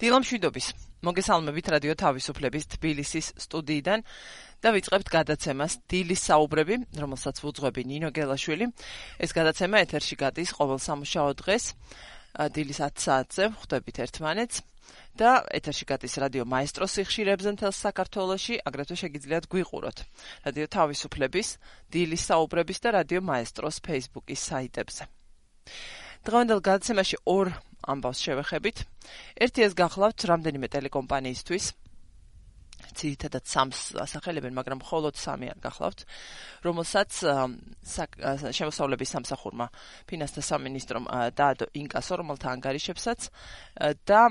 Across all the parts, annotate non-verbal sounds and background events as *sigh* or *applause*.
დილამშვიდობის. მოგესალმებით რადიო თავისუფლების თბილისის სტუდიიდან და ვიწყებთ გადაცემას დილის საუბრები, რომელსაც ვუძღვები ნინო გელაშვილი. ეს გადაცემა ეთერში გადის ყოველ სამუშაო დღეს დილის 10 საათზე, ხვდებით ერთმანეთს. და ეთერში გადის რადიო მაესტროს სიხშირებზე მთელ საქართველოში, აგრეთვე შეგიძლიათ გვიყუროთ. რადიო თავისუფლების, დილის საუბრების და რადიო მაესტროს Facebook-ის საიტებზე. დღევანდელ გადაცემაში ორ ამბავს შევეხებით. ერთი ეს გახლავთ რამდენიმე ტელეკომპანიისთვის. ცირითადად სამს ასახელებენ, მაგრამ მხოლოდ სამი არ გახლავთ, რომელსაც შემოსავლების სამსახურმა ფინანსთა სამინისტრომ დაადო ინკასო, რომელთა ანგარიშებსაც და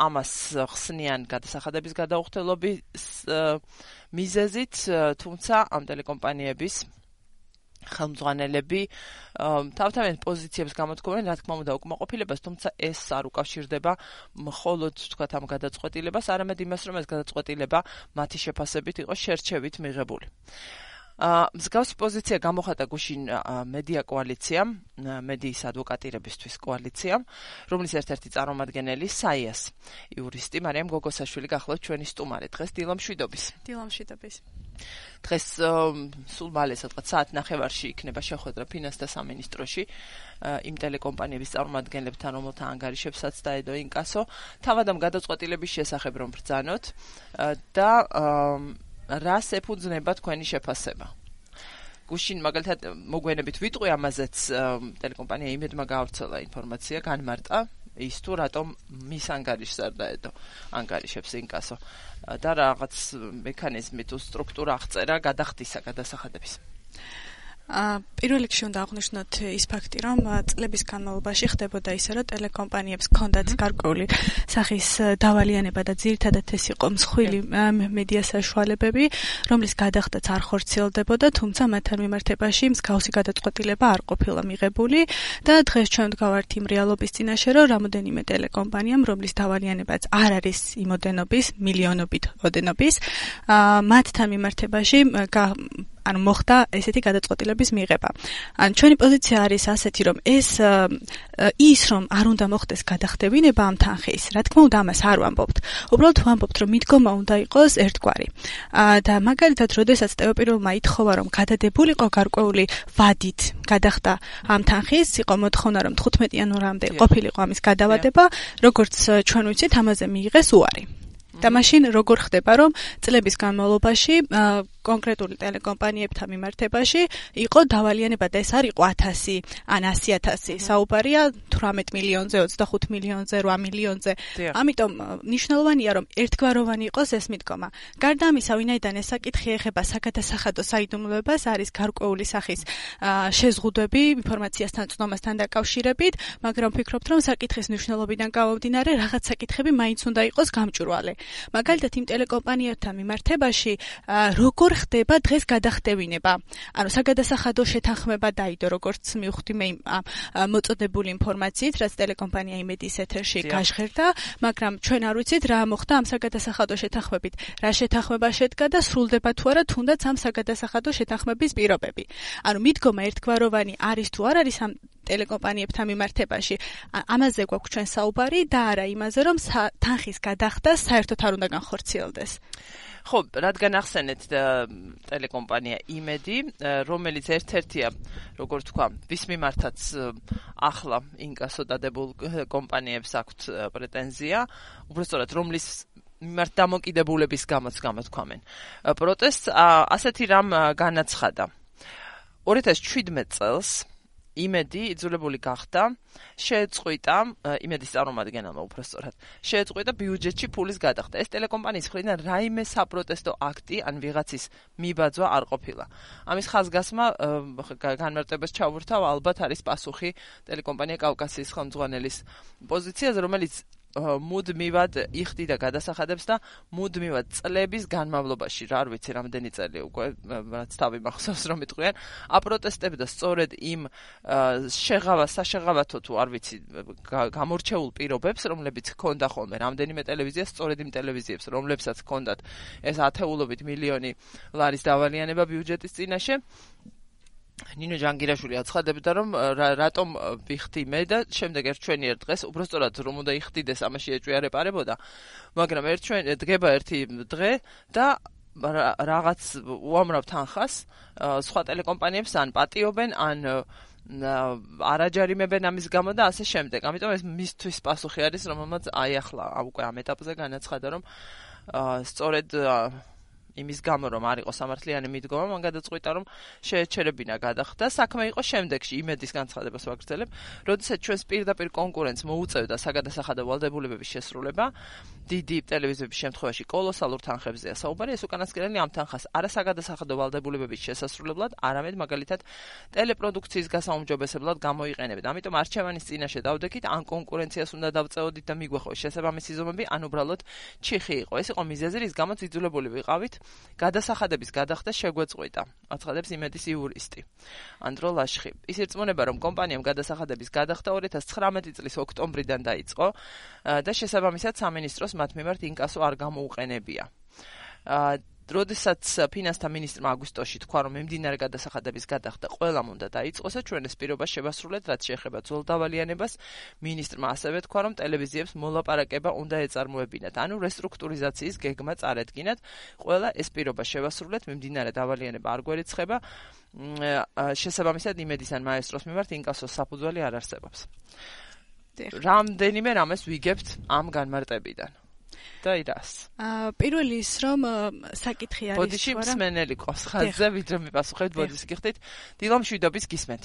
ამას ხსნიან გადასახადების გადაუხდელობის მიზეზით, თუმცა ამ ტელეკომპანიების ხელმძღვანელები თავთავენ პოზიციებს გამოთქვამენ, რა თქმა უნდა, უკმაყოფილებას, თუმცა ეს არ უკავშირდება მხოლოდ თქვათ ამ გადაწყვეტილებას, არამედ იმას, რომ ეს გადაწყვეტილება მათი შეფასებით იყო შერჩევით მიღებული. აა მსგავსი პოზიცია გამოხატა გუშინ მედია კოალიციამ, მედიის ადვოკატირებისთვის კოალიციამ, რომლის ერთ-ერთი წარმომადგენელი საიას იურისტი მარიამ გოგოსაშვილი გახლავთ ჩვენი სტუმარი დღეს დილამშვიდობის. დილამშვიდობის. დღეს სულ მალე სადღაც საათ ნახევარში იქნება შეხვედრა ფინანსთა სამინისტროში. იმ ტელეკომპანიების წარმომადგენლებთან, რომელთა ანგარიშებსაც დაედო ინკასო, თავად ამ გადაწყვეტილების შესახებ რომ ბრძანოთ. და რას ეფუძნება თქვენი შეფასება? გუშინ მაგალითად მოგვენებით ვიტყვი ამაზეც ტელეკომპანია იმედმა გავრცელა ინფორმაცია განმარტა ის თუ რატომ მის ანგარიშს არ დაედო ანგარიშებს ინკასო. და რაღაც მექანიზმი თუ სტრუქტურა აღწერა გადახდისა გადასახადების პირველ რიგში უნდა აღვნიშნოთ ის ფაქტი, რომ წლების განმავლობაში ხდებოდა ისე, რომ ტელეკომპანიებს ჰქონდათ გარკვეული სახის დავალიანება და ძირითადად ეს იყო მსხვილი მედია საშუალებები, რომლის გადახდაც არ ხორციელდებოდა, თუმცა მათთან მიმართებაში მსგავსი გადაწყვეტილება არ ყოფილა მიღებული და დღეს ჩვენ ვდგავართ იმ რეალობის წინაშე, რომ რამოდენიმე ტელეკომპანიამ, რომლის დავალიანებაც არ არის იმოდენობის, მილიონობით ოდენობის, მათთან მიმართებაში ანუ მოხდა ესეთი გადაწყვეტილების მიღება. ან ჩვენი პოზიცია არის ასეთი, რომ ეს ის რომ არ უნდა მოხდეს გადახდებინება ამ თანხის, რა თქმა უნდა ამას არ ვამბობთ. უბრალოდ ვამბობთ, რომ მიდგომა უნდა იყოს ერთგვარი. და მაგალითად, როდესაც ტეოპიროვმა ითხოვა, რომ გადადებულიყო გარკვეული ვადით გადახდა ამ თანხის, იყო მოთხოვნა, რომ 15 იანვრამდე ყოფილიყო ამის გადავადება, როგორც ჩვენ ვიცით, ამაზე მიიღეს უარი. და მაშინ როგორ ხდება, რომ წლების განმავლობაში კონკრეტული ტელეკომპანიებთან მიმართებაში იყო დავალიანება და ეს არ იყო 1000 ან 100000 საუბარია 18 მილიონზე 25 მილიონზე 8 მილიონზე. ამიტომ ნიშნულოვანია რომ ერთგვაროვანი იყოს ეს მიდგომა გარდა ამისა ვინაიდან ეს საკითხი ეხება საკათასახადო საიდუმლოებას არის გარკვეული სახის შეზღუდვები ინფორმაციასთან წნომასთან დაკავშირებით მაგრამ ვფიქრობთ რომ საკითხის ნიშნულობიდან გამომდინარე რაღაც საკითხები მაინც უნდა იყოს გამჭვირვალე. მაგალითად იმ ტელეკომპანიებთან მიმართებაში როგორ როგორ ხდება დღეს გადახტევინება? ანუ საგადასახადო შეთანხმება დაიდო, როგორც მივხვდი მე მოწოდებული ინფორმაციით, რაც ტელეკომპანია იმედის ეთერში გაჟღერდა, მაგრამ ჩვენ არ ვიცით რა მოხდა ამ საგადასახადო შეთანხმებით. რა შეთანხმება შედგა და სრულდება თუ არა თუნდაც ამ საგადასახადო შეთანხმების პირობები. ანუ მიდგომა ერთგვაროვანი არის თუ არ არის ამ ტელეკომპანიებთან მიმართებაში. ამაზე გვაქვს ჩვენ საუბარი და არა იმაზე, რომ თანხის გადახდა საერთოდ არ უნდა განხორციელდეს. ხო, რადგან ახსენეთ ტელეკომპანია იმედი, რომელიც ერთ-ერთია, როგორც თქვა, ვის მიმართაც ახლა ინკასო დადებულ კომპანიებს აქვთ პრეტენზია, უბრალოდ რომლის მიმართ დამოკიდებულების გამოც გამოთქვამენ. პროტესტს ასეთი რამ განაცხადა. 2017 წელს იმედი იძულებული გახდა შეეწყვიტა იმედის წარმომადგენელმა უბრალოდ შეეწყვიტა ბიუჯეტში ფულის გადახდა. ეს ტელეკომპანიის მხრიდან რაიმე საპროტესტო აქტი ან ვიღაცის მიბაძვა არ ყოფილა. ამის ხაზგასმა განმარტებას ჩავურთავ ალბათ არის პასუხი ტელეკომპანია კავკასიის ხელმძღვანელის პოზიციაზე რომელიც მუდმივად იხდიდა გადასახადებს და მუდმივად წლების განმავლობაში, რა არ ვიცი, რამდენი წელი უკვე რაც თავი მახსოვს რომ იტყვიან, აპროტესტებდა სწორედ იმ შეღავა საშეღავათო თუ არ ვიცი, გამორჩეულ პირობებს, რომლებიც ჰქონდა ხოლმე რამდენიმე ტელევიზია, სწორედ იმ ტელევიზიებს, რომლებსაც ჰქონდათ ეს ათეულობით მილიონი ლარის დავალიანება ბიუჯეტის წინაშე. ნინო ჯანგირაშვილი აცხადებდა რომ რატომ ვიხდი მე და შემდეგ ერთ ჩვენი ერთ დღეს უბრალოდ რომ უნდა იხდიდეს ამაში ეჭვი არეპარებოდა მაგრამ ერთ ჩვენ დგება ერთი დღე და რაღაც უამრავ თანხას სხვა ტელეკომპანიებს ან პატიობენ ან არაჯარიმებენ ამის გამო და ასე შემდეგ. ამიტომ ეს მისთვის პასუხი არის, რომელმაც აი ახლა უკვე ამ ეტაპზე განაცხადა, რომ სწორედ იმის გამო რომ არ იყო სამართლიანი მიდგომა, მან გადაწყვიტა რომ შეეჩერებინა გადახდა. საქმე იყო შემდეგში, იმედის განცხადებას ვაგრძელებ, როდესაც ჩვენს პირდაპირ კონკურენტს მოუწევდა საგადასახადო ვალდებულებების შესრულება, დიდი ტელევიზიების შემთხვევაში კოლოსალურ თანხებზეა საუბარი, ეს უკანასკნელი ამ თანხას არასაგადასახადო ვალდებულებების შესასრულებლად, არამედ მაგალითად ტელეპროდუქციის გასაუმჯობესებლად გამოიყენებდა. ამიტომ არჩევანის წინაშე დავდექით, ან კონკურენციას უნდა დავწეოდით და მიგვეხო შესაბამისი ზომები, ან უბრალოდ ჩიხი იყო. ეს იყო მიზეზი, რის გამოც იძულებული ვიყავით გადასახადების გადახდა შეგვეწყვიტა. აცხადებს იმედის იურისტი. ანდრო ლაშხი. ის ირწმუნება, რომ კომპანიამ გადასახადების გადახდა 2019 წლის ოქტომბრიდან დაიწყო და შესაბამისად სამინისტროს მათ მიმართ ინკასო არ გამოუყენებია. როდესაც ფინანსთა მინისტრმა აგვისტოში თქვა, რომ მიმდინარე გადასახადების გადახდა ყველამ უნდა დაიწყოს და ჩვენ ეს პირობა შევასრულეთ, რაც შეეხება ძველდავალიანებას, მინისტრმა ასევე თქვა, რომ ტელევიზიებს მოლაპარაკება უნდა ეწარმოებინათ, ანუ რესტრუქტურიზაციის გეგმა წარედგინათ. ყველა ეს პირობა შევასრულეთ, მიმდინარე დავალიანება არ გვერიცხება. შესაბამისად იმედის ან მაესტროს მიმართ ინკასოს საფუძველი არ არსებობს. რამდენიმე რამეს ვიგებთ ამ განმარტებიდან. და ირას. აა პირველი ის რომ საკითხი არის ბოდიში მსმენელი ყავს ხაზზე ვიდრე მიპასუხებთ ბოდიში გიხდით დილამ შვიდობის გისმენთ.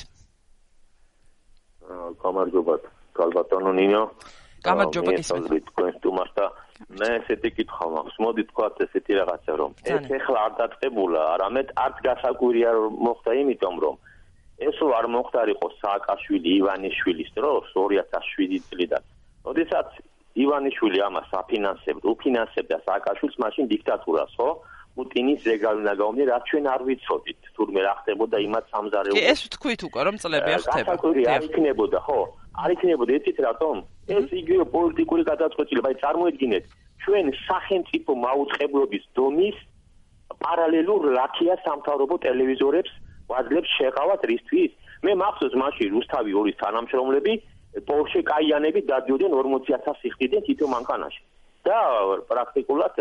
აა გამარჯობა კალბატონო ნინო. გამარჯობა გისმენთ. თქვენ თუმას და მე ესეთი კითხვა მაქვს. მოდი თქვათ ესეთი რაღაცა რომ ეს ეხლა არ დაწებულა, არამედ არც გასაკვირია რომ მოხდა იმიტომ რომ ეს არ მოხდარიყო სააკაშვილი ივანიშვილის დროს 2007 წლიდან. ოდესაც ივანიშვილი ამას აფინანსებდა, უფინანსებდა სააკაშვილს მაშინ დიქტატურას, ხო? პუტინის ზეგავნა გაუმნი, რაც ჩვენ არ ვიცოდით, თურმე რა ხდებოდა იმათ სამზარეულო. ეს თქვით უკვე რომ წლები ახტება. არ იქნებოდა, ხო? არ იქნებოდა, იცით რატომ? ეს იგივე პოლიტიკური გადაწყვეტილება, აი წარმოედგინეთ, ჩვენ სახელმწიფო მაუწყებლობის დონის პარალელურ რაქია სამთავრობო ტელევიზორებს ვაძლებს შეყავათ რისთვის? მე მახსოვს მაშინ რუსთავი ორის თანამშრომლები პორშე კაიანები დადიოდნენ 40000 სიხდიდე თითო მანქანაში. და პრაქტიკულად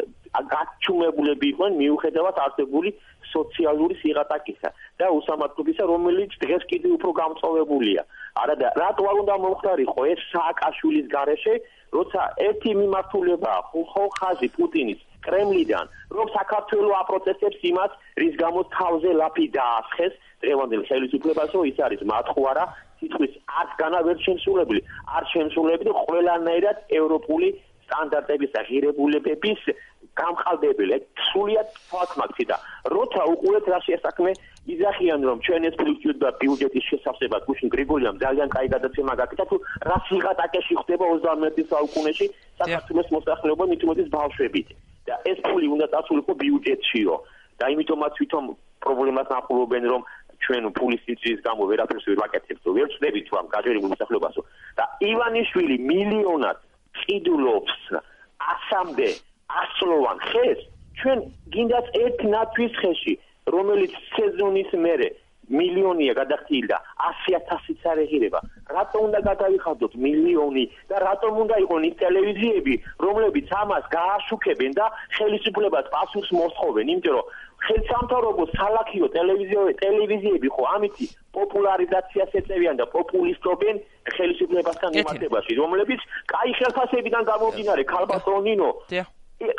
გაცუმებულები იყვნენ მიუხედავად არსებული სოციალური სიღატაკისა და უსამართლობისა, რომელიც დღეს კიდევ უფრო გამწოვებულია. არა და რატო არ უნდა მომხდარიყო ეს სააკაშვილის გარეშე, როცა ერთი მიმართულება ხო ხაზი პუტინის კრემლიდან, რომ საქართველოს აპროცესებს იმას, რის გამოც თავზე ლაფი დაასხეს დღევანდელ ხელისუფლებას, რომ ის არის მათხვარა სიტყვის არც განა ვერ შემსულებელი, არ შემსულებელი ყველანაირად ევროპული სტანდარტების და ღირებულებების გამყალბებელი. სულიად ფაქტმაქსი და როცა უყურეთ რა შეასაქმე იზახიან რომ ჩვენ ეს ფლუქცია და ბიუჯეტის შესაძლებლად გუშინ გრიგოლიამ ძალიან კაი გადაცემა გაკეთა თუ რა სიღატაკეში ხდება 21 საუკუნეში საქართველოს მოსახლეობა მithumetis ბავშვებით და ეს ფული უნდა დაწულიყო ბიუჯეტშიო და იმიტომაც თვითონ პრობლემას ნახულობენ რომ ჩვენ ფულის სიცის გამო ვერაფერს ვერ ვაკეთებთ, ვერ ვწდები თუ ამ გაჟერებულ მოსახლეობასო. და ივანიშვილი მილიონად ყიდულობს ასამდე ასლოვან ხეს, ჩვენ გინდათ ერთ ნათვის ხეში, რომელიც სეზონის მერე მილიონია გადახდილი და 100000-იც არ ეღირება. რატომ უნდა გადავიხადოთ მილიონი და რატომ უნდა იყოს ის ტელევიზიები, რომლებიც ამას გააშუქებენ და ხელისუფლებას პასუხს მოსთხოვენ, იმიტომ რომ ხელსამთავრობო სალაქიო ტელევიზიო ტელევიზიები ხო ამითი პოპულარიზაციას ეწევიან და პოპულისტობენ ხელისუფლებასთან მიმართებაში რომლებიც კაი ხელფასებიდან გამომდინარე ქალბატონინო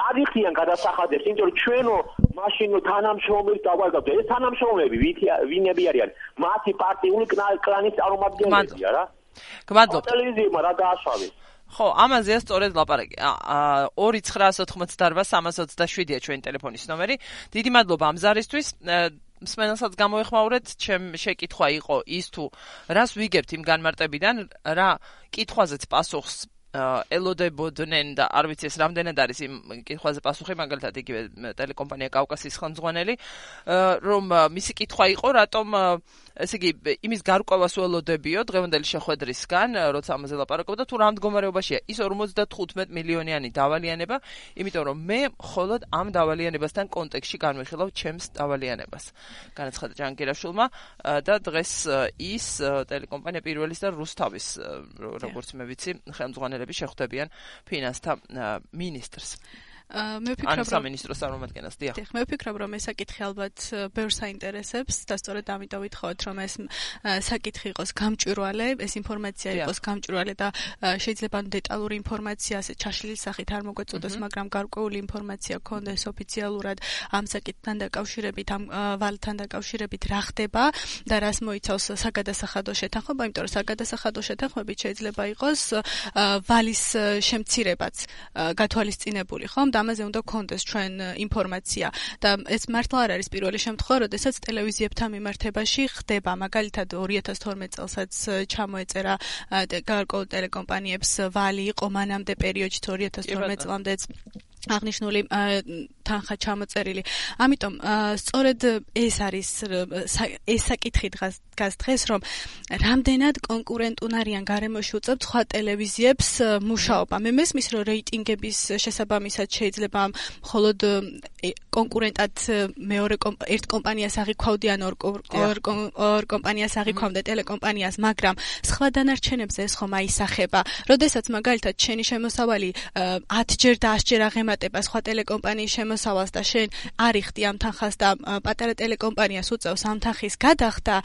არიხიან გადასახადებს იმიტომ რომ ჩვენო მაშინო თანამშრომლებს დავაგავთ ეს თანამშრომლები ვინები არიან? მათი პარტიული კლანის წარმომადგენლებია რა გმადლობთ ტელევიზიებმა რა დააშავეს ხო, ამაზეა სწორედ ლაპარაკი. 2988-327-ია ჩვენი ტელეფონის ნომერი. დიდი მადლობა ამ ზარისთვის. მსმენელსაც გამოეხმაურეთ, ჩემ შეკითხვა იყო ის თუ რას ვიგებთ იმ განმარტებიდან, რა კითხვაზეც პასუხს ელოდებოდნენ და არ ვიცი ეს რამდენად არის იმ კითხვაზე პასუხი, მაგალითად იგივე ტელეკომპანია კავკასიის ხელმძღვანელი, რომ მისი კითხვა იყო, რატომ ესე იგი იმის გარკვევას ველოდებიო დღევანდელი შეხვედრისგან, როცა ამაზე ლაპარაკობდა, თუ რა მდგომარეობაშია ის 55 მილიონიანი დავალიანება, იმიტომ რომ მე მხოლოდ ამ დავალიანებასთან კონტექსში განვიხილავ ჩემს დავალიანებას. განაცხადა ჯანგირაშვილმა და დღეს ის ტელეკომპანია პირველის და რუსთავის როგორც მე ვიცი, ხელმძღვანელები შეხვდებიან ფინანსთა ministrs. მე ვფიქრობ რომ სამინისტროს წარმომადგენელს დიახ. დიახ, მე ვფიქრობ რომ ეს საკითხი ალბათ ბევრს აინტერესებს და სწორედ ამიტომ ვითხოვთ რომ ეს საკითხი იყოს გამჭვირვალე, ეს ინფორმაცია იყოს გამჭვირვალე და შეიძლება დეტალური ინფორმაცია ასე ჩაშლილი სახით არ მოგვეწოდეს, მაგრამ გარკვეული ინფორმაცია გქონდეს ოფიციალურად ამ საკითხთან დაკავშირებით, ამ ვალთან დაკავშირებით რა ხდება და რას მოიცავს საგადასახადო შეთანხმება, იმიტომ რომ საგადასახადო შეთანხმებით შეიძლება იყოს ვალის შემცირებაც გათვალისწინებული, ხომ? და ამაზე უნდა გქონდეს ჩვენ ინფორმაცია. და ეს მართლა არ არის პირველი შემთხვევა, როდესაც ტელევიზიებთან მიმართებაში ხდება, მაგალითად 2012 წელსაც ჩამოეწერა გარკვეულ ტელეკომპანიებს ვალი იყო მანამდე პერიოდში 2012 წლამდეც აღნიშნული თანხა ჩამოწერილი. ამიტომ სწორედ ეს არის ეს საკითხი დღეს დგას დღეს, რომ რამდენად კონკურენტუნ არიან გარემოში უწევთ სხვა ტელევიზიებს მუშაობა. მე მესმის, რომ რეიტინგების შესაბამისად შეიძლება მხოლოდ კონკურენტად მეორე ერთ კომპანიას აღიქვავდიან ორ ორ კომპანიას აღიქვამდე ტელეკომპანიას, მაგრამ სხვა დანარჩენებზე ეს ხომ აისახება. როდესაც მაგალითად შენი შემოსავალი 10ჯერ და 100ჯერ აღემატება სხვა ტელეკომპანიის შემოსავალს და შენ არიხდი ამ თანხას და პატარა ტელეკომპანიას უწევს ამ თანხის გადახდა,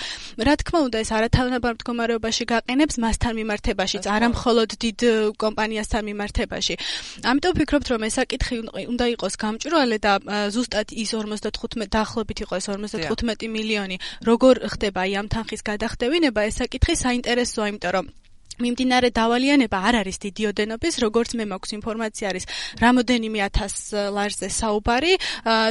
რა თქმა უნდა ეს არათავნაბარ მდგომარეობაში გაყენებს მასთან მიმართებაშიც, არა მხოლოდ დიდ კომპანიასთან მიმართებაში. ამიტომ ვფიქრობთ, რომ ეს საკითხი უნდა იყოს გამჭვირვალე და ზუსტად ის 55 დაახლოებით იყო ეს 55 მილიონი, როგორ ხდება აი ამ თანხის გადახდევინება, ეს საკითხი საინტერესოა, იმიტომ რომ მიმდინარე დავალიანება არ არის დიდი ოდენობის, როგორც მე მაქვს ინფორმაცია არის რამოდენიმე 1000 ლარზე საუბარი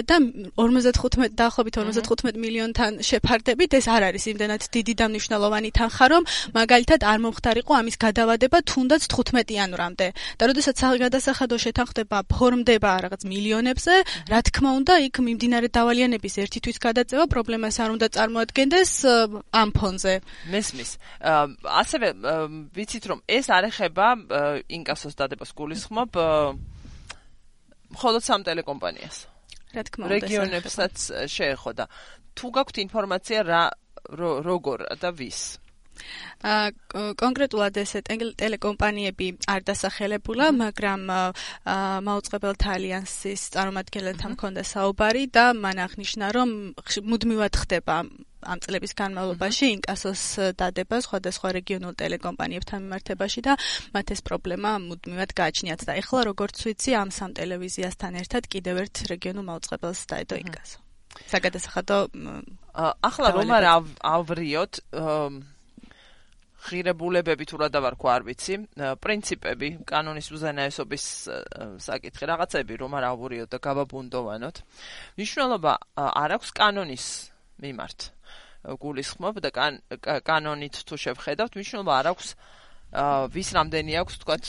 და 55 დაახლოებით 55 მილიონთან შეფარდებით ეს არ არის იმდენად დიდი და მნიშვნელოვანი თანხა, რომ მაგალითად არ მომხდარიყო ამის გადავადება თუნდაც 15 იანვრამდე. და როდესაც გადასახადო შეთანხმდება ფორმდება რაღაც მილიონებზე, რა თქმა უნდა, იქ მიმდინარე დავალიანების ერთი თვის გადაწევა პრობლემას არ უნდა წარმოადგენდეს ამ ფონზე. მესმის. ასევე ვიცით რომ ეს არ ეხება ინკასოს დადებას გულისხმობ მხოლოდ სამ ტელეკომპანიას. რა თქმა უნდა, რეგიონებსაც შეეხოდა. თუ გაქვთ ინფორმაცია რა როგორ და ვის? ა კონკრეტულად ეს ტელეკომპანიები არ დასახელებულა, მაგრამ მაუწყებელთა ალიანსის წარმომადგენელთან მქონდა საუბარი და მან აღნიშნა, რომ მუდმივად ხდება ამ წლების განმავლობაში ინკასოს დადება სხვადასხვა რეგიონულ ტელეკომპანიებთან მიმართებაში და მათ ეს პრობლემა მუდმივად გააჩნიათ და ეხლა როგორც ვიცი ამ სამ ტელევიზიასთან ერთად კიდევ ერთ რეგიონულ მაუწყებელს დაედო ინკასო. საგადასახადო ახლა რომ არ ავრიოთ ღირებულებები თუ რა დავარქვა არ ვიცი, პრინციპები, კანონის უზენაესობის საკითხი, რაღაცები რომ არ ავრიოთ და გავაბუნდოვანოთ. მნიშვნელობა არ აქვს კანონის მიმართ. გულისხმობ და კანონით თუ შევხედავთ, მნიშვნელობა არ აქვს ვის რამდენი აქვს, თქვათ,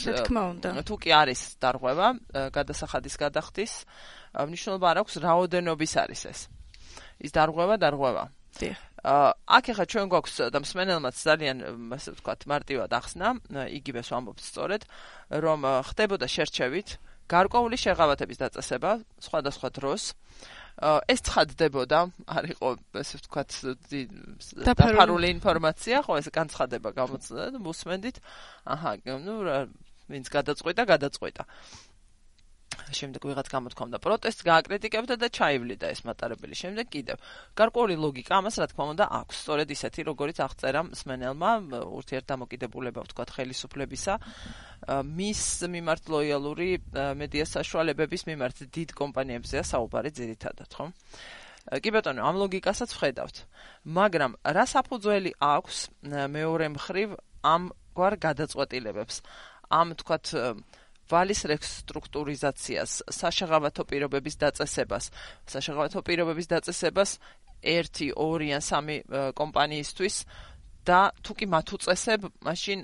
თუ კი არის დარღვევა, გადასახადის გადახდის, მნიშვნელობა არ აქვს რაოდენობის არის ეს. ის დარღვევა, დარღვევა. დიახ. აქ ახლა ჩვენ გვაქვს და მსმენელმაც ძალიან ასე ვთქვათ, მარტივად ახსნა, იგივე ვამბობთ სწორედ, რომ ხდებოდა შერჩევით გარკვეული შეღავათების დაწესება სხვადასხვა დროს. ეს ცხადდებოდა, არ იყო ესე ვთქვათ დაფარული ინფორმაცია, ხო ეს განცხადება გამოწვდა და მოსმენდით, აჰა, ნუ ვინც გადაწყვეტა, გადაწყვეტა. შემდეგ ვიღაც გამოთქვამდა პროტესტს, გააკრიტიკებდა და ჩაივლიდა ეს მატარებელი. შემდეგ კიდევ გარკვეული ლოგიკა ამას რა თქმა უნდა აქვს. სწორედ ისეთი, როგორიც აღწერა სმენელმა ურთიერთდამოკიდებულება ვთქვათ ხელისუფლებისა, მის მიმართ ლოიალური მედია საშუალებების მიმართ დიდ კომპანიებზეა საუბარი ძირითადად, ხო? კი ბატონო, ამ ლოგიკასაც ვხედავთ. მაგრამ რა საფუძველი აქვს მეორე მხრივ ამ გვარ გადაწყვეტილებებს? ამ თქვათ ვალის რესტრუქტურიზაციას, საშაღავათო პირობების დაწესებას, საშაღავათო პირობების დაწესებას 1, 2 ან 3 კომპანიისთვის და თუ კი მათ უწესებ, მაშინ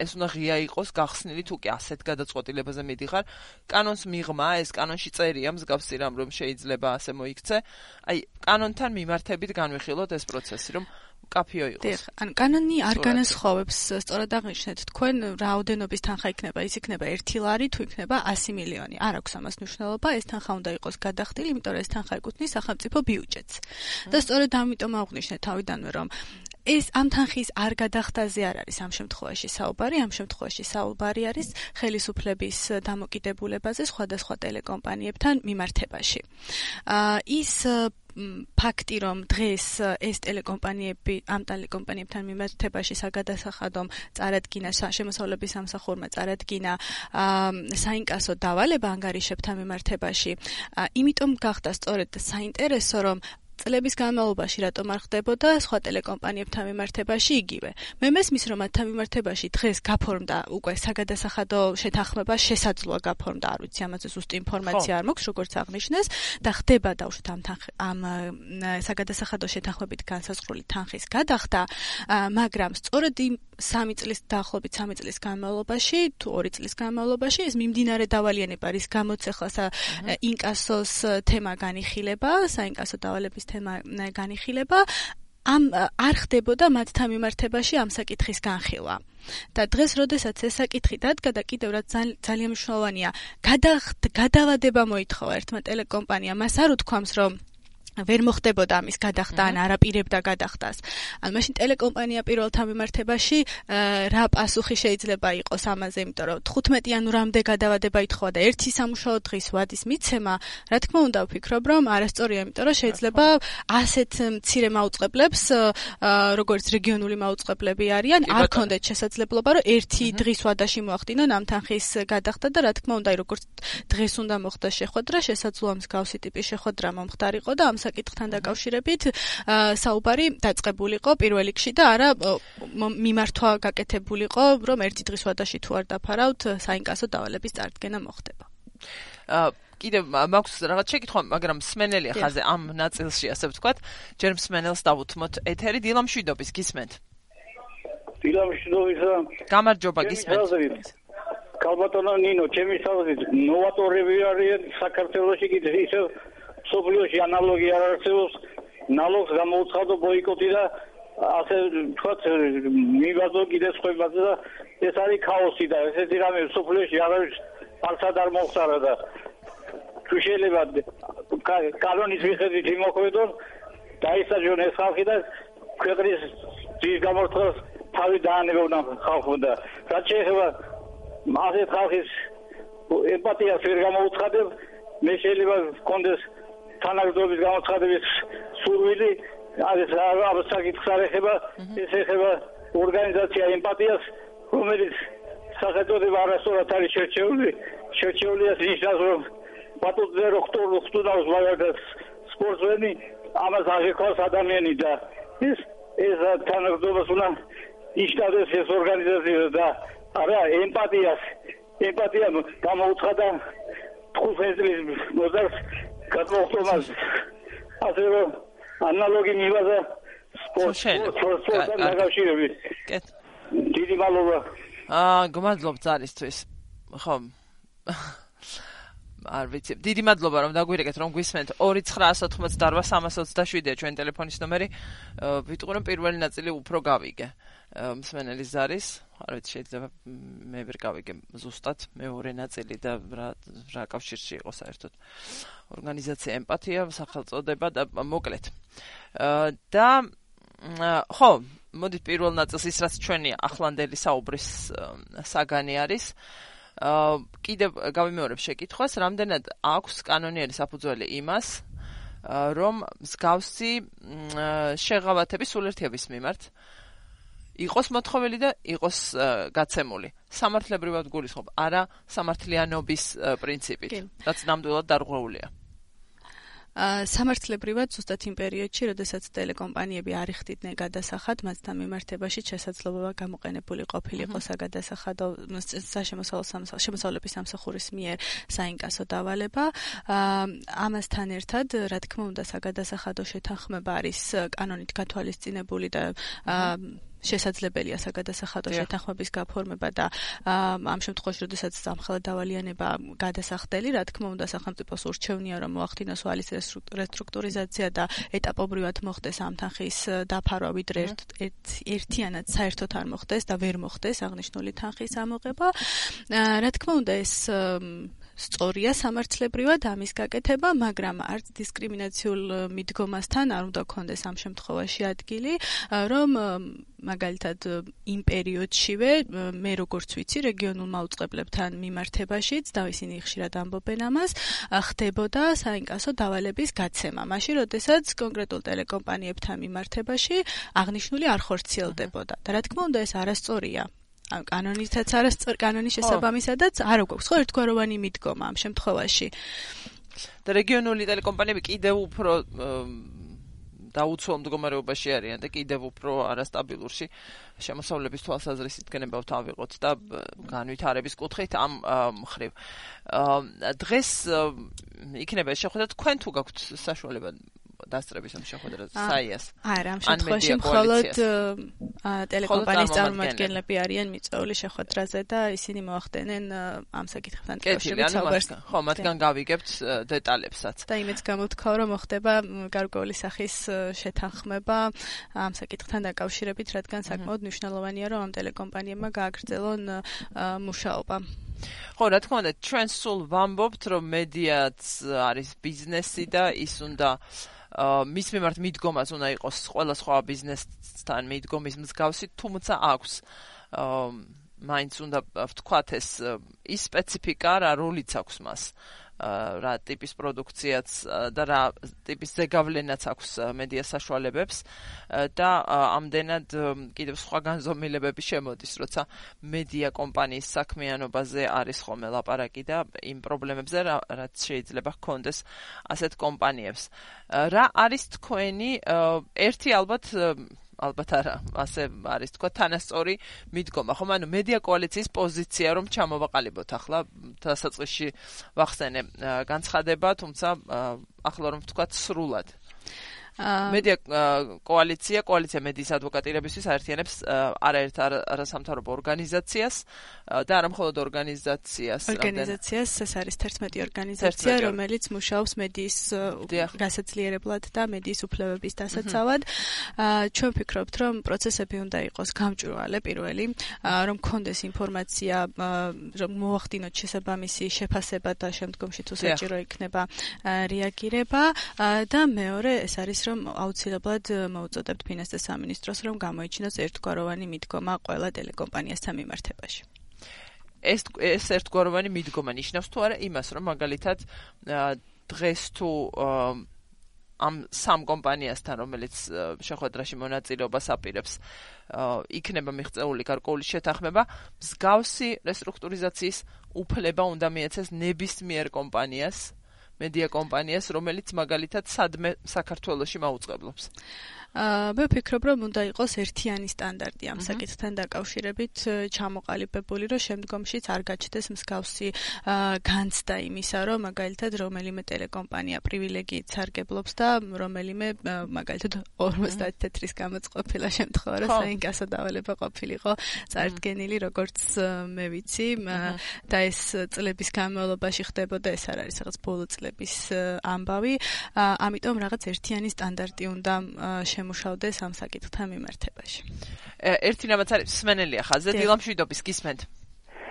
ეს უნდა ღია იყოს გახსნილი თუ კი ასეთ გადაწყვეტილებაზე მიდიხარ. კანონს მიღმა ეს კანონში წერია მსგავსი რამ რომ შეიძლება ასე მოიქცე. აი კანონთან მიმართებით განვიხილოთ ეს პროცესი რომ კაფეო იყოს. დიახ, ან კანონი არ განასხვავებს, სწორად აღნიშნეთ, თქვენ რაოდენობის თანხა იქნება, ის იქნება 1 ლარი თუ იქნება 100 მილიონი. არ აქვს ამას მნიშვნელობა, ეს თანხა უნდა იყოს გადახდილი, იმიტომ რომ ეს თანხა ეკუთვნის სახელმწიფო ბიუჯეტს. და სწორედ ამიტომ აღნიშნეთ თავიდანვე, რომ ეს ამ თანხის არ გადახდაზე არ არის ამ შემთხვევაში საუბარი, ამ შემთხვევაში საუბარი არის ხელისუფლების დამოკიდებულებაზე სხვადასხვა ტელეკომპანიებთან მიმართებაში. აა ის ფაქტი რომ დღეს ეს ტელეკომპანიები ამ ტელეკომპანიებთან მიმართებაში საგადასახადომ წარადგინა შემოსავლების სამსახურმა წარადგინა საინკასო დავალება ანგარიშებთან მიმართებაში იმიტომ გახდა სწორედ საინტერესო რომ წლების განმავლობაში რატომ არ ხდებოდა სხვა ტელეკომპანიებთან მიმართებაში იგივე. მე მესმის რომ მათთან მიმართებაში დღეს გაფორმდა უკვე საგადასახადო შეთანხმება, შესაძლოა გაფორმდა, არ ვიცი, ამაზე ზუსტი ინფორმაცია არ მაქვს, როგორც აღნიშნეს და ხდება დაუშვით ამ ამ საგადასახადო შეთანხმებით განსაზღვრული თანხის გადახდა, მაგრამ სწორედ იმ 3 წლის დაახლოებით 3 წლის განმავლობაში თუ 2 წლის განმავლობაში ეს მიმდინარე დავალიანება რის გამოც ახლა ინკასოს თემა განიხილება, საინკასო დავალების თემა განიხილება ამ არ ხდებოდა მათთან მიმართებაში ამ საკითხის განხილვა. და დღეს, როდესაც ეს საკითხი დადგა და კიდევ რაც ძალიან მნიშვნელოვანია, გადავადება მოითხოვა ერთმა ტელეკომპანიამ, მას არ უთქვამს, რომ ვერ მოხდებოდა ამის გადახდა ან არაპირებდა გადახდას. ან მაშინ ტელეკომპანია პირველთან მიმართებაში რა პასუხი შეიძლება იყოს ამაზე, იმიტომ რომ 15 იანვრამდე გადავადება ითხოვა და ერთი სამუშაო დღის ვადის მიცემა, რა თქმა უნდა ვფიქრობ, რომ არასწორია, იმიტომ რომ შეიძლება ასეთ მცირე მაუწყებლებს, როგორც რეგიონული მაუწყებლები არიან, არ კონდეთ შესაძლებლობა, რომ ერთი დღის ვადაში მოახდინონ ამ თანხის გადახდა და რა თქმა უნდა, როგორც დღეს უნდა მოხდეს შეხვედრა, შესაძლოა მსგავსი ტიპის შეხვედრა მომხდარიყო და ამ საკითხთან დაკავშირებით საუბარი დაწყებულიყო პირველ რიგში და არა მიმართვა გაკეთებულიყო, რომ ერთი დღის ვადაში თუ არ დაფარავთ, საინკასო დავალების წარდგენა მოხდება. აა კიდე მაქვს რაღაც შეკითხვა, მაგრამ სმენელია ხაზე ამ ნაწილში, ასე ვთქვათ, ჯერ სმენელს დავუთმოთ ეთერი დილამშვიდობის გისმენთ. დილამშვიდობის. გამარჯობა გისმენთ. კალბატონო ნინო, ჩემი საზრით ნოვატორები არიან საქართველოსი კიდე ისე სოფლიოში ანალოგი არ არსებობს ნალოგს გამოუცხადო ბოიკოტი და ასე თქვათ მიბაზო კიდე სხვებაზე და ეს არის ქაოსი და ესეთი რამე სოფლიოში არ არის არცად არ მოხსარა და თუ შეიძლება კანონის მიხედვით იმოქმედონ დაისაჯონ ეს ხალხი და ქვეყნის ძის გამორთოს თავი დაანებებდა ხალხო და რაც შეიძლება მასეთ ხალხის ემპათიას ვერ გამოუცხადებ მე შეიძლება კონდეს თანაგზობის გამოცხადების სურვილი არის ამ საკითხს არ ეხება ეს ეხება ორგანიზაცია ემპათიას რომელიც სახელწოდება არასწორად არის შერჩეული. შერჩეული ის ნიშნავს რომ პატუძე როქტორ ხტუნავს მაგალითად სპორტსმენი ამას აღიქოს ადამიანი და ეს ეს თანაგზობას უნდა იშტადეს ეს ორგანიზაცია და არა ემპათიას ემპათია გამოუცხადა ხუთეძლის მოზარს გადმოხტომას ასე რომ ანალოგი მივაზა სპორტთან დაკავშირებით. კეთ. დიდი მადლობა. აა გმადლობ ძალისთვის. ხო *laughs* არ ვიცი. დიდი მადლობა რომ დაგვირეკეთ რომ გვისმენთ. 29988 ჩვენ ტელეფონის ნომერი. ვიტყვი რომ პირველი ნაწილი უფრო გავიგე. მსმენელი ზარის არ ვიცი შეიძლება მე ვერ გავიგე ზუსტად. მეორე ნაწილი და რა რა კავშირში იყო საერთოდ. ორგანიზაცია ემპათია სახელწოდება და მოკლედ. და ხო მოდი პირველ ნაწილს ის რაც ჩვენი ახლანდელი საუბრის საგანი არის. აა კიდევ გავიმეორებ შეკითხვას. რამდენად აქვს კანონიერი საფუძველი იმას რომ მსგავსი შეღავათები სულერთიების მიმართ იყოს მოთხოვილი და იყოს გაცემული. სამართლებრივად გულისხმობ, არა სამართლიანობის პრინციპით, რაც ნამდვილად დარღვეულია. ა სამართლებრივად ზუსტად იმ პერიოდში, როდესაც ტელეკომპანიები არ იხდიდნენ გადასახად, მასთან მიმართებაში შესაძლებლობა გამოყენებული ყოფილიყო საგადასახადო საშემოსავლო შემოსავლების სამსახურის მიერ საინკასო დავალება. ამასთან ერთად, რა თქმა უნდა, საგადასახადო შეთანხმება არის კანონით გათვალისწინებული და შესაძლებელია საგადასახადო შეთანხმების გაფორმება და ამ შემთხვევაში, როდესაც სამხელა დავალიანება გადასახდელი, რა თქმა უნდა, სახელმწიფოს ურჩევნია, რომ მოახდინოს ვალის რესტრუქტურიზაცია და ეტაპობრივად მოხდეს ამ თანხის დაფარვა, ვიდრე ერთიანად საერთოდ არ მოხდეს და ვერ მოხდეს აღნიშნული თანხის ამოღება. რა თქმა უნდა, ეს სწორია სამართლებრივად ამის გაკეთება, მაგრამ არც დისკრიმინაციულ მიდგომასთან არ უნდა კონდეს ამ შემთხვევაში ადგილი, რომ მაგალითად იმ პერიოდშივე მე როგორც ვიცი რეგიონულმა უწყებლებთან მიმართებაშიც და ისინი ხშირად ამბობენ ამას, ხდებოდა საინკასო დავალების გაცემა. მაშინ, როდესაც კონკრეტულ ტელეკომპანიებთან მიმართებაში აღნიშნული არ ხორციელდებოდა. და რა თქმა უნდა, ეს არასწორია. ან კანონითაც არასწორ კანონის შესაბამისადაც არ გვაქვს ხო? ერთგვაროვანი მიდგომა ამ შემთხვევაში. და რეგიონული ტელეკომპანიები კიდევ უფრო დაუცველ მდგომარეობაში არიან და კიდევ უფრო არასტაბილურში შემოსავლების თვალსაზრისით გენებავთ ავიღოთ და განვითარების კუთხით ამ მხრივ. დღეს იქნება შეხვედრა თქვენ თუ გაქვთ საშუალება დასწრების ამ შეხვედრა საიას. არა, ამ შემთხვევაში მხოლოდ ტელეკომპანიის წარმომადგენლები არიან მიწვეული შეხვედრაზე და ისინი მოახდენენ ამ საკითხთან დაკავშირებით საუბარს. ხო, მათგან გავიგებთ დეტალებსაც. და იმეც გამოთქვა, რომ მოხდება გარკვეული სახის შეთანხმება ამ საკითხთან დაკავშირებით, რადგან საკმაოდ მნიშვნელოვანია, რომ ამ ტელეკომპანიებმა გააგრძელონ მუშაობა. ხო, რა თქმა უნდა, ჩვენ სულ ვამბობთ, რომ მედიაც არის ბიზნესი და ის უნდა მის მიმართ მიდგომას უნდა იყოს ყველა სხვა ბიზნესთან მიდგომის მსგავსი, თუმცა აქვს მაინც უნდა ვთქვათ ეს ის სპეციფიკა რა როლიც აქვს მას რა ტიპის პროდუქციაც და რა ტიპის ზეგავლენაც აქვს მედია საშუალებებს და ამდენად კიდევ სხვა განზომილებები შემოდის, როცა მედია კომპანიის საქმიანობაზე არის ხოლმე ლაპარაკი და იმ პრობლემებზე რაც შეიძლება ჰქონდეს ასეთ კომპანიებს. რა არის თქვენი ერთი ალბათ ალბათ არა, ასე არის თქვა თანასწორი მიდგომა. ხომ ანუ მედია კოალიციის პოზიცია რომ ჩამოვაყალიბოთ ახლა დასაწყისში ვახსენე განცხადება, თუმცა ახლა რომ ვთქვა სრულად. მედია კოალიცია, კოალიცია მედიის ადვოკატირებისთვის აერთიანებს არაერთ არასამთავრობო ორგანიზაციას და არა მხოლოდ ორგანიზაციას, ორგანიზაციას, ეს არის 11 ორგანიზაცია, რომელიც მუშაობს მედიის გასაძლიერებლად და მედიის უფლებების დასაცავად. ჩვენ ვფიქრობთ, რომ პროცესები უნდა იყოს გამჭვირვალე პირველი, რომ კონდეს ინფორმაცია, რომ მოახდინოთ შესაბამისი შეფასება და შემდგომში თუ საჭირო იქნება რეაგირება და მეორე ეს არის რომ აუცილებლად მოუწოდებთ ფინანსთა სამინისტროს რომ გამოიჩინოს ერთგვაროვანი მიდგომა ყველა ტელეკომპანიასთან მიმართებაში. ეს ეს ერთგვაროვანი მიდგომა ნიშნავს თუ არა იმას რომ მაგალითად დღეს თუ ამ სამ კომპანიასთან რომელიც შეხვედრაში მონაწილეობას აპირებს იქნება მიღწეული გარკვეული შეთანხმება მსგავსი რესტრუქტურიზაციის უფლება უნდა მიეცეს ნებისმიერ კომპანიას მედია კომპანიას, რომელიც მაგალითად სადმე საქართველოსში მაუწყებლობს. მე ვფიქრობ, რომ უნდა იყოს ერთიანი სტანდარტი ამ საკითხთან დაკავშირებით ჩამოყალიბებული, რომ შემდგომშიც არ გაჩნდეს მსგავსი განცდა იმისა, რომ მაგალითად რომელიმე ტელეკომპანია პრივილეგიით სარგებლობს და რომელიმე მაგალითად 50 თეთრის გამოწყობილა შემთხვევა, რომ საინკასო დავალება ყოფილიყო წარდგენილი, როგორც მე ვიცი და ეს წლების განმავლობაში ხდებოდა, ეს არ არის რაღაც ბოლო წლების ამბავი. ამიტომ რაღაც ერთიანი სტანდარტი უნდა შემუშავდეს ამ საკითხთა მიმართებაში. ერთი რამაც არის სმენელია ხაზზე დილამშვიდობის გისმენთ.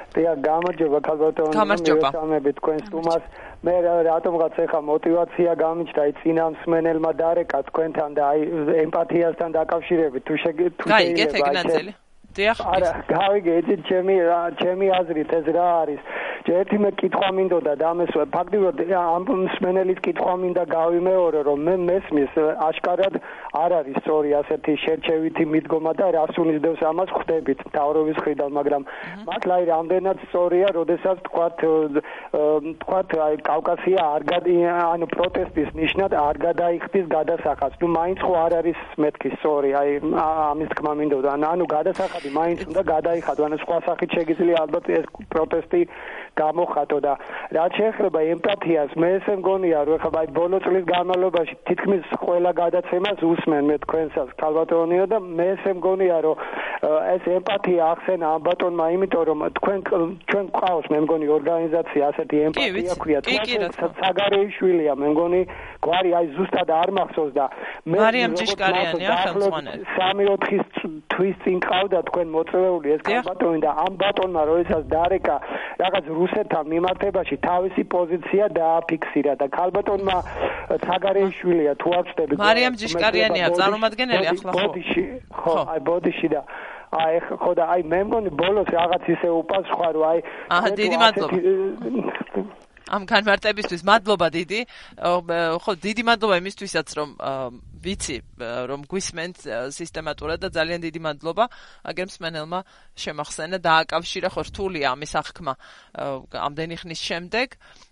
დიახ, გამარჯობა ქალბატონო, მივესალმები თქვენ სტუმარს. მე რატომღაც ეხა мотиваცია გამიჩნდა აი წინამსმენელმა დარეკა თქვენთან და აი ემპათიასთან დაკავშირებით თუ თუ შეიძლება. გაიგეთ ეგ ნაწილი. დიახ არა გავიგე ეს ჩემი ჩემი აზრით ეს რა არის. ერთი მე კითხვა მინდოდა და ამესვე ფაქტიურად ამ მსმენელის კითხვა მინდა გავიმეორო რომ მე მესმის აშკარად არ არის სწორი ასეთი შერჩევითი მიდგომა და რას უნისდევს ამას ხვდებით თავრობის ხრიდან მაგრამ მართლა აი რამდენად სწორია როდესაც თქვათ თქვათ აი კავკასია არ გადი ანუ პროტესტის ნიშნად არ გადაიხდის გადასახადს. ნუ მაინც ხო არ არის მეთქი სწორი აი ამის თქმა მინდოდა. ანუ გადასახადი ხალხი მაინც უნდა გადაიხადო. ანუ სხვა სახით შეგიძლია ალბათ ეს პროტესტი გამოხატო და რაც შეეხება ემპათიას მე ესე მგონია რომ ხა აი ბოლო წლის განმავლობაში თითქმის ყველა გადაცემას უსმენ მე თქვენსაც ქალბატონიო და მე ესე მგონია რომ ეს ემპათია ახსენა ამ ბატონმა იმიტომ რომ თქვენ ჩვენ ყავს მე მგონი ორგანიზაცია ასეთი ემპათია ქვია. თქვენ საგარეიშვილია მე მგონი გვარი აი ზუსტად არ მახსოვს და მე მარიამ ჭიშკარიანია ხელმძღვანელი 3-4 თვის წინ ყავდა თქვენ მოწვეული ეს ქალბატონი და ამ ბატონმა როდესაც დარეკა რაღაც რუსეთთან მიმართებაში თავისი პოზიცია დააფიქსირა და ქალბატონმა ცაგარეიშვილია თუ არ ვწდები მარიამ ჯიშკარიანია წარმომადგენელი ახლა ხო? ხო აი ბოდიში და აი ხო და აი მე მგონი ბოლოს რაღაც ისე უპასუხა რომ აი აჰა დიდი მადლობა ამ განმარტებისთვის მადლობა დიდი. ხო დიდი მადლობა იმისთვისაც რომ ვიცი რომ გვისმენთ სისტემატურად და ძალიან დიდი მადლობა. აგერ მსმენელმა შემახსენა და აკავშირა ხო რთულია ამის აღქმა ამდენი ხნის შემდეგ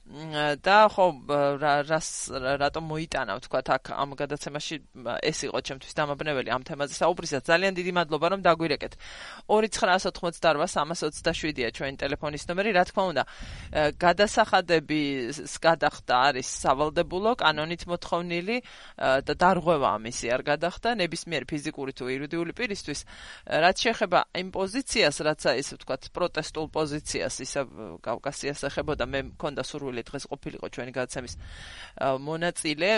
და ხო რას რატომ მოიტანა ვთქვა აქ ამ გადაცემაში ეს იყო ჩემთვის დამაბნეველი ამ თემაზე. საუბრისას ძალიან დიდი მადლობა რომ დაგვირეკეთ. 2988327-ია ჩვენი ტელეფონის ნომერი. რა თქმა უნდა გადასახადების გადახდა არის სავალდებულო კანონით მოთხოვნილი და დარღვევა ამისი არ გადახდა. ნებისმიერ ფიზიკური თუ იურიდიული პირისთვის რაც შეეხება იმ პოზიციას რაც არის ვთქვა პროტესტულ პოზიციას ისა კავკასიას ეხებოდა მე მქონდა სურვილი მოკლე დღეს ყოფილიყო ჩვენი გადაცემის მონაწილე,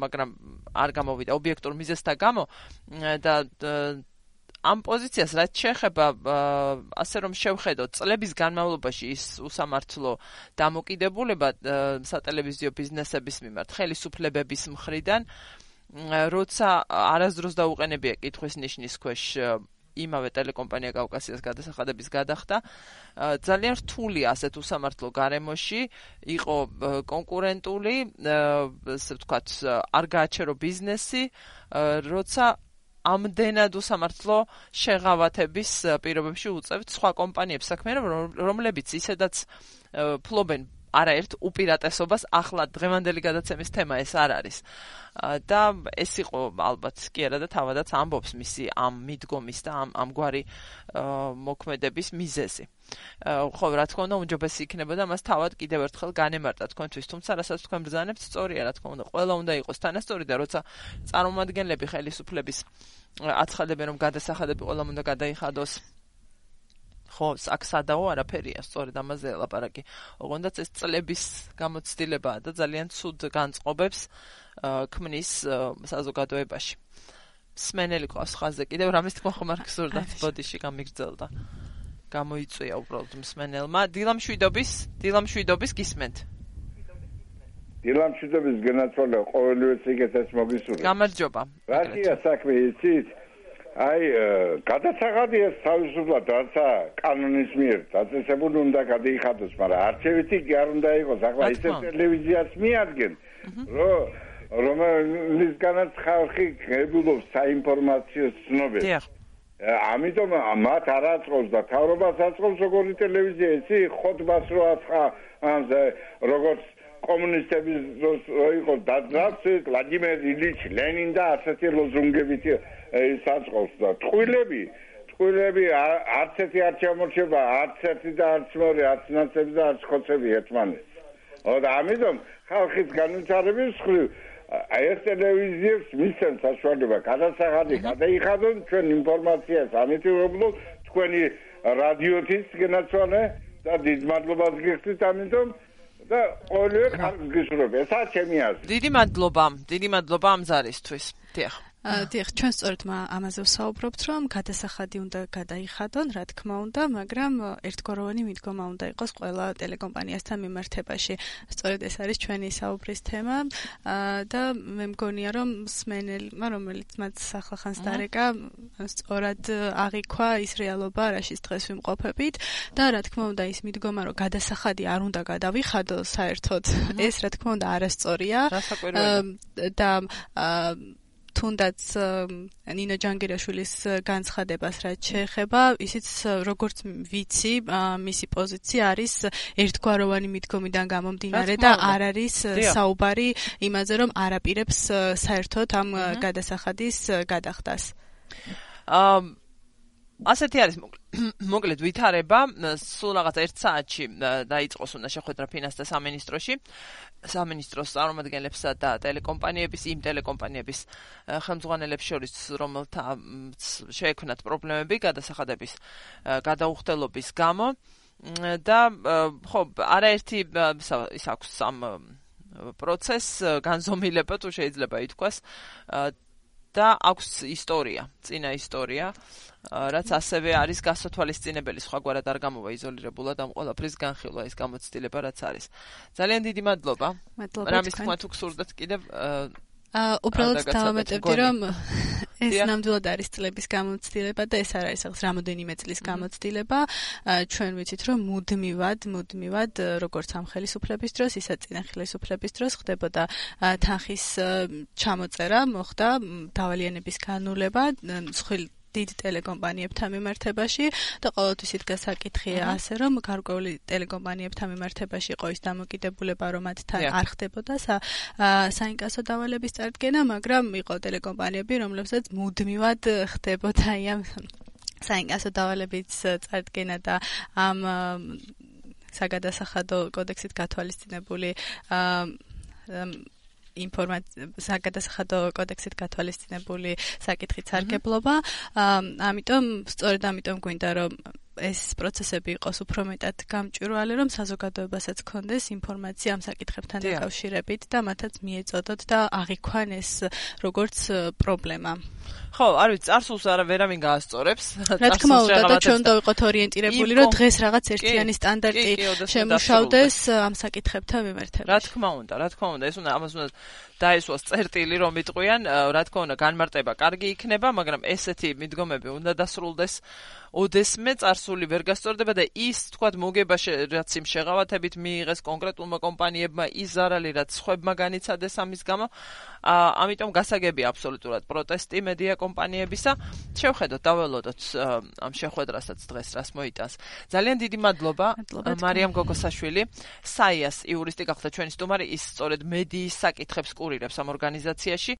მაგრამ არ გამოვიდა. ობიექტურ მიზეზთა გამო და ამ პოზიციას რაც შეეხება ასე რომ შევხედოთ წლების განმავლობაში ის უსამართლო დამოკიდებულება სატელევიზიო ბიზნესების მიმართ ხელისუფლებების მხრიდან როცა არასდროს დაუყენებია კითხვის ნიშნის ქვეშ იმავე ტელეკომპანია კავკასიას გადასახადების გადახდა. ძალიან რთული ასეთ უსამართლო გარემოში იყო კონკურენტული ასე ვთქვათ არ გააჩერო ბიზნესი როცა ამდენად უსამართლო შეღავათების პირობებში უწევთ სხვა კომპანიებს საქმიანობა რომლებიც ისედაც ფლობენ არაერთ უპირატესობას ახლა დღევანდელი გადაცემის თემა ეს არ არის. და ეს იყო ალბათ კი არა და თავადაც ამბობს მისი ამ მიდგომის და ამ ამგვარი მოქმედების მიზეზი. ხო, რა თქმა უნდა, უმჯობესი იქნებოდა მას თავად კიდევ ერთხელ განემარტა თქვენთვის, თუმცა რასაც თქვენ ბრძანებთ, სწორია, რა თქმა უნდა, ყველა უნდა იყოს თანასწორი და როცა წარმომადგენლები ხელისუფლების აცხადებენ, რომ გადასახადები ყველამ უნდა გადაიხადოს ხო, აქ სადაო არაფერია, სწორედ ამაზე ლაპარაკი. ოღონდაც ეს წლების გამოცდილებაა და ძალიან ცუდ განწყობებს ქმნის საზოგადოებაში. სმენელი ყავს ხაზე, კიდევ რამის თქმა ხომ არ გსურდათ ბოდიში გამიგრძელდა. გამოიწვია უბრალოდ მსმენელმა დილამშვიდობის, დილამშვიდობის გისმენთ. დილამშვიდობის განაცვალა ყოველივე სიგეთეს მოგისურვებთ. გამარჯობა. რაშია საქმე იცით? აი გადაცაღადიეს თავისუფლად რაცა კანონის მიერ დაწესებული უნდა გადაიხადოს, მაგრამ არჩევითი კი არ უნდა იყოს, ახლა ისე ტელევიზიას მიადგენ, რომ რომელისგანაც ხალხი ღებულობს საინფორმაციო ცნობებს. ამიტომ მათ არ აწყობს და თავრობას აწყობს როგორი ტელევიზია, იცი, ხოთბას რო აცხა, როგორც კომუნისტების რო იყო დაძრაც, ვლადიმერ ილიჩ ლენინ და ასეთი ლოზუნგებით ის აწყობს და ტყვილები ტყვილები არც ერთი არ ჩამორჩება არც ერთი და არც მეორე არც ნაცები და არც ხოცები ერთმანეთს. ო და ამიტომ ხალხის განვითარების ხრი აი ეს ტელევიზიებს მისცემ საშუალება გადასახადი გადაიხადონ ჩვენ ინფორმაციას ამიტოვებლო თქვენი რადიოთის განაცვალე და დიდ მადლობას გიხდით ამიტომ და ყოველივე ხალხს გისურვებ ესაა ჩემი აზრი დიდი მადლობა დიდი მადლობა ამ ზარისთვის. დიახ დიახ, ჩვენ სწორედ ამაზე ვსაუბრობთ, რომ გადასახადი უნდა გადაიხადონ, რა თქმა უნდა, მაგრამ ერთგვაროვანი მიდგომა უნდა იყოს ყველა ტელეკომპანიასთან მიმართებაში. სწორედ ეს არის ჩვენი საუბრის თემა. და მე მგონია, რომ სმენელმა, რომელიც მათ ახლახანს დარეკა, სწორად აღიქვა ის რეალობა, რაშიც დღეს ვიმყოფებით. და რა თქმა უნდა, ის მიდგომა, რომ გადასახადი არ უნდა გადავიხადო საერთოდ, ეს რა თქმა უნდა არასწორია. და თუნდაც ნინო ჯანგირაშვილის განცხადებას რაც შეეხება, ისიც როგორც ვიცი, მისი პოზიცია არის ერთგვაროვანი მიდგომიდან გამომდინარე და არ არის საუბარი იმაზე, რომ არაპირებს საერთოდ ამ გადასახადის გადახდას. აა ასეთი არის მოკლედ. *coughs* ვითარება სულ რაღაც 1 საათში დაიწყოს უნდა შეხვედრა ფინანსთა სამინისტროში. სამინისტროს წარმომადგენლებსა და ტელეკომპანიების იმ ტელეკომპანიების ხელმძღვანელებს შორის რომელთა შეექმნათ პრობლემები გადასახადების გადაუხდელობის გამო. და ხო არაერთი ის აქვს სამ პროცესს განზომილება თუ შეიძლება ითქვას და აქვს ისტორია, წინა ისტორია, რაც ასევე არის გასათვალისწინებელი სხვაგვარად არ გამოვა იზოლირებულად ამ ყველაფრის განხილვა ის გამოცდილება რაც არის. ძალიან დიდი მადლობა. მადლობა. რამის თქვა თუ გსურდათ კიდევ აა უბრალოდ დავამატებდი რომ ეს ნამდვილად არის წლების გამოცდილება და ეს არ არის ახლა რამოდენიმე წლის გამოცდილება. ჩვენ ვიცით რომ მუდმივად, მუდმივად როგორც ამ ხელისუფლების დროს, ისე წინა ხელისუფლების დროს ხდებოდა თანხის ჩამოწერა, მოხდა დავალიანების განულება, მსხვილ დიდ ტელეკომპანიებთან მიმართებაში და ყოველთვის იდგა საკითხი ასე რომ გარკვეული ტელეკომპანიებთან მიმართებაში იყო ის დამოკიდებულება რომ მათთან არ ხდებოდა საინკასო დავალების წარდგენა, მაგრამ იყო ტელეკომპანიები, რომლებსაც მუდმივად ხდებოდა ამ საინკასო დავალების წარდგენა და ამ საგადასახადო კოდექსით გათვალისწინებული ინფორმაცია საგადასახადო კოდექსით გათვალისწინებული საკითხით სარგებლობა. ამიტომ სწორედ ამიტომ გვინდა რომ ეს პროცესები იყოს უფრო მეტად გამჭვირვალე, რომ საზოგადოებასაც კონდეს ინფორმაცია ამ საკითხებთან დაკავშირებით და მათაც მიეწოდოთ და აღიქვან ეს როგორც პრობლემა. ხო, არ ვიცი, წარსულს არა ვერავინ გაასწორებს. რა თქმა უნდა, და ჩვენ უნდა ვიყოთ ორიენტირებული, რომ დღეს რაღაც ერთიანი სტანდარტი შემუშავდეს ამ საკითხებთან მიმართებაში. რა თქმა უნდა, რა თქმა უნდა, ეს უნდა ამას უნდა დაესვას წერტილი რომ იტყვიან, რა თქმა უნდა, განმარტება კარგი იქნება, მაგრამ ესეთი მიდგომები უნდა დასრულდეს ოდესმე წარსული ვერ გასწორდება და ის თქვათ მოგება რაც იმ შეღავათებით მიიღეს კონკრეტულმა კომპანიებმა ის ზარალი რაც ხვებმა განიცადეს ამის გამო ამიტომ გასაგები აბსოლუტურად პროტესტი მედია კომპანიებისა. შევხედოთ დაველოდოთ ამ შეხვედრასაც დღეს რას მოიტანს. ძალიან დიდი მადლობა მარიამ გოგოსაშვილი. საიას იურისტი გახდა ჩვენი სტუმარი ის სწორედ მედიის საკითხებს კურირებს ამ ორგანიზაციაში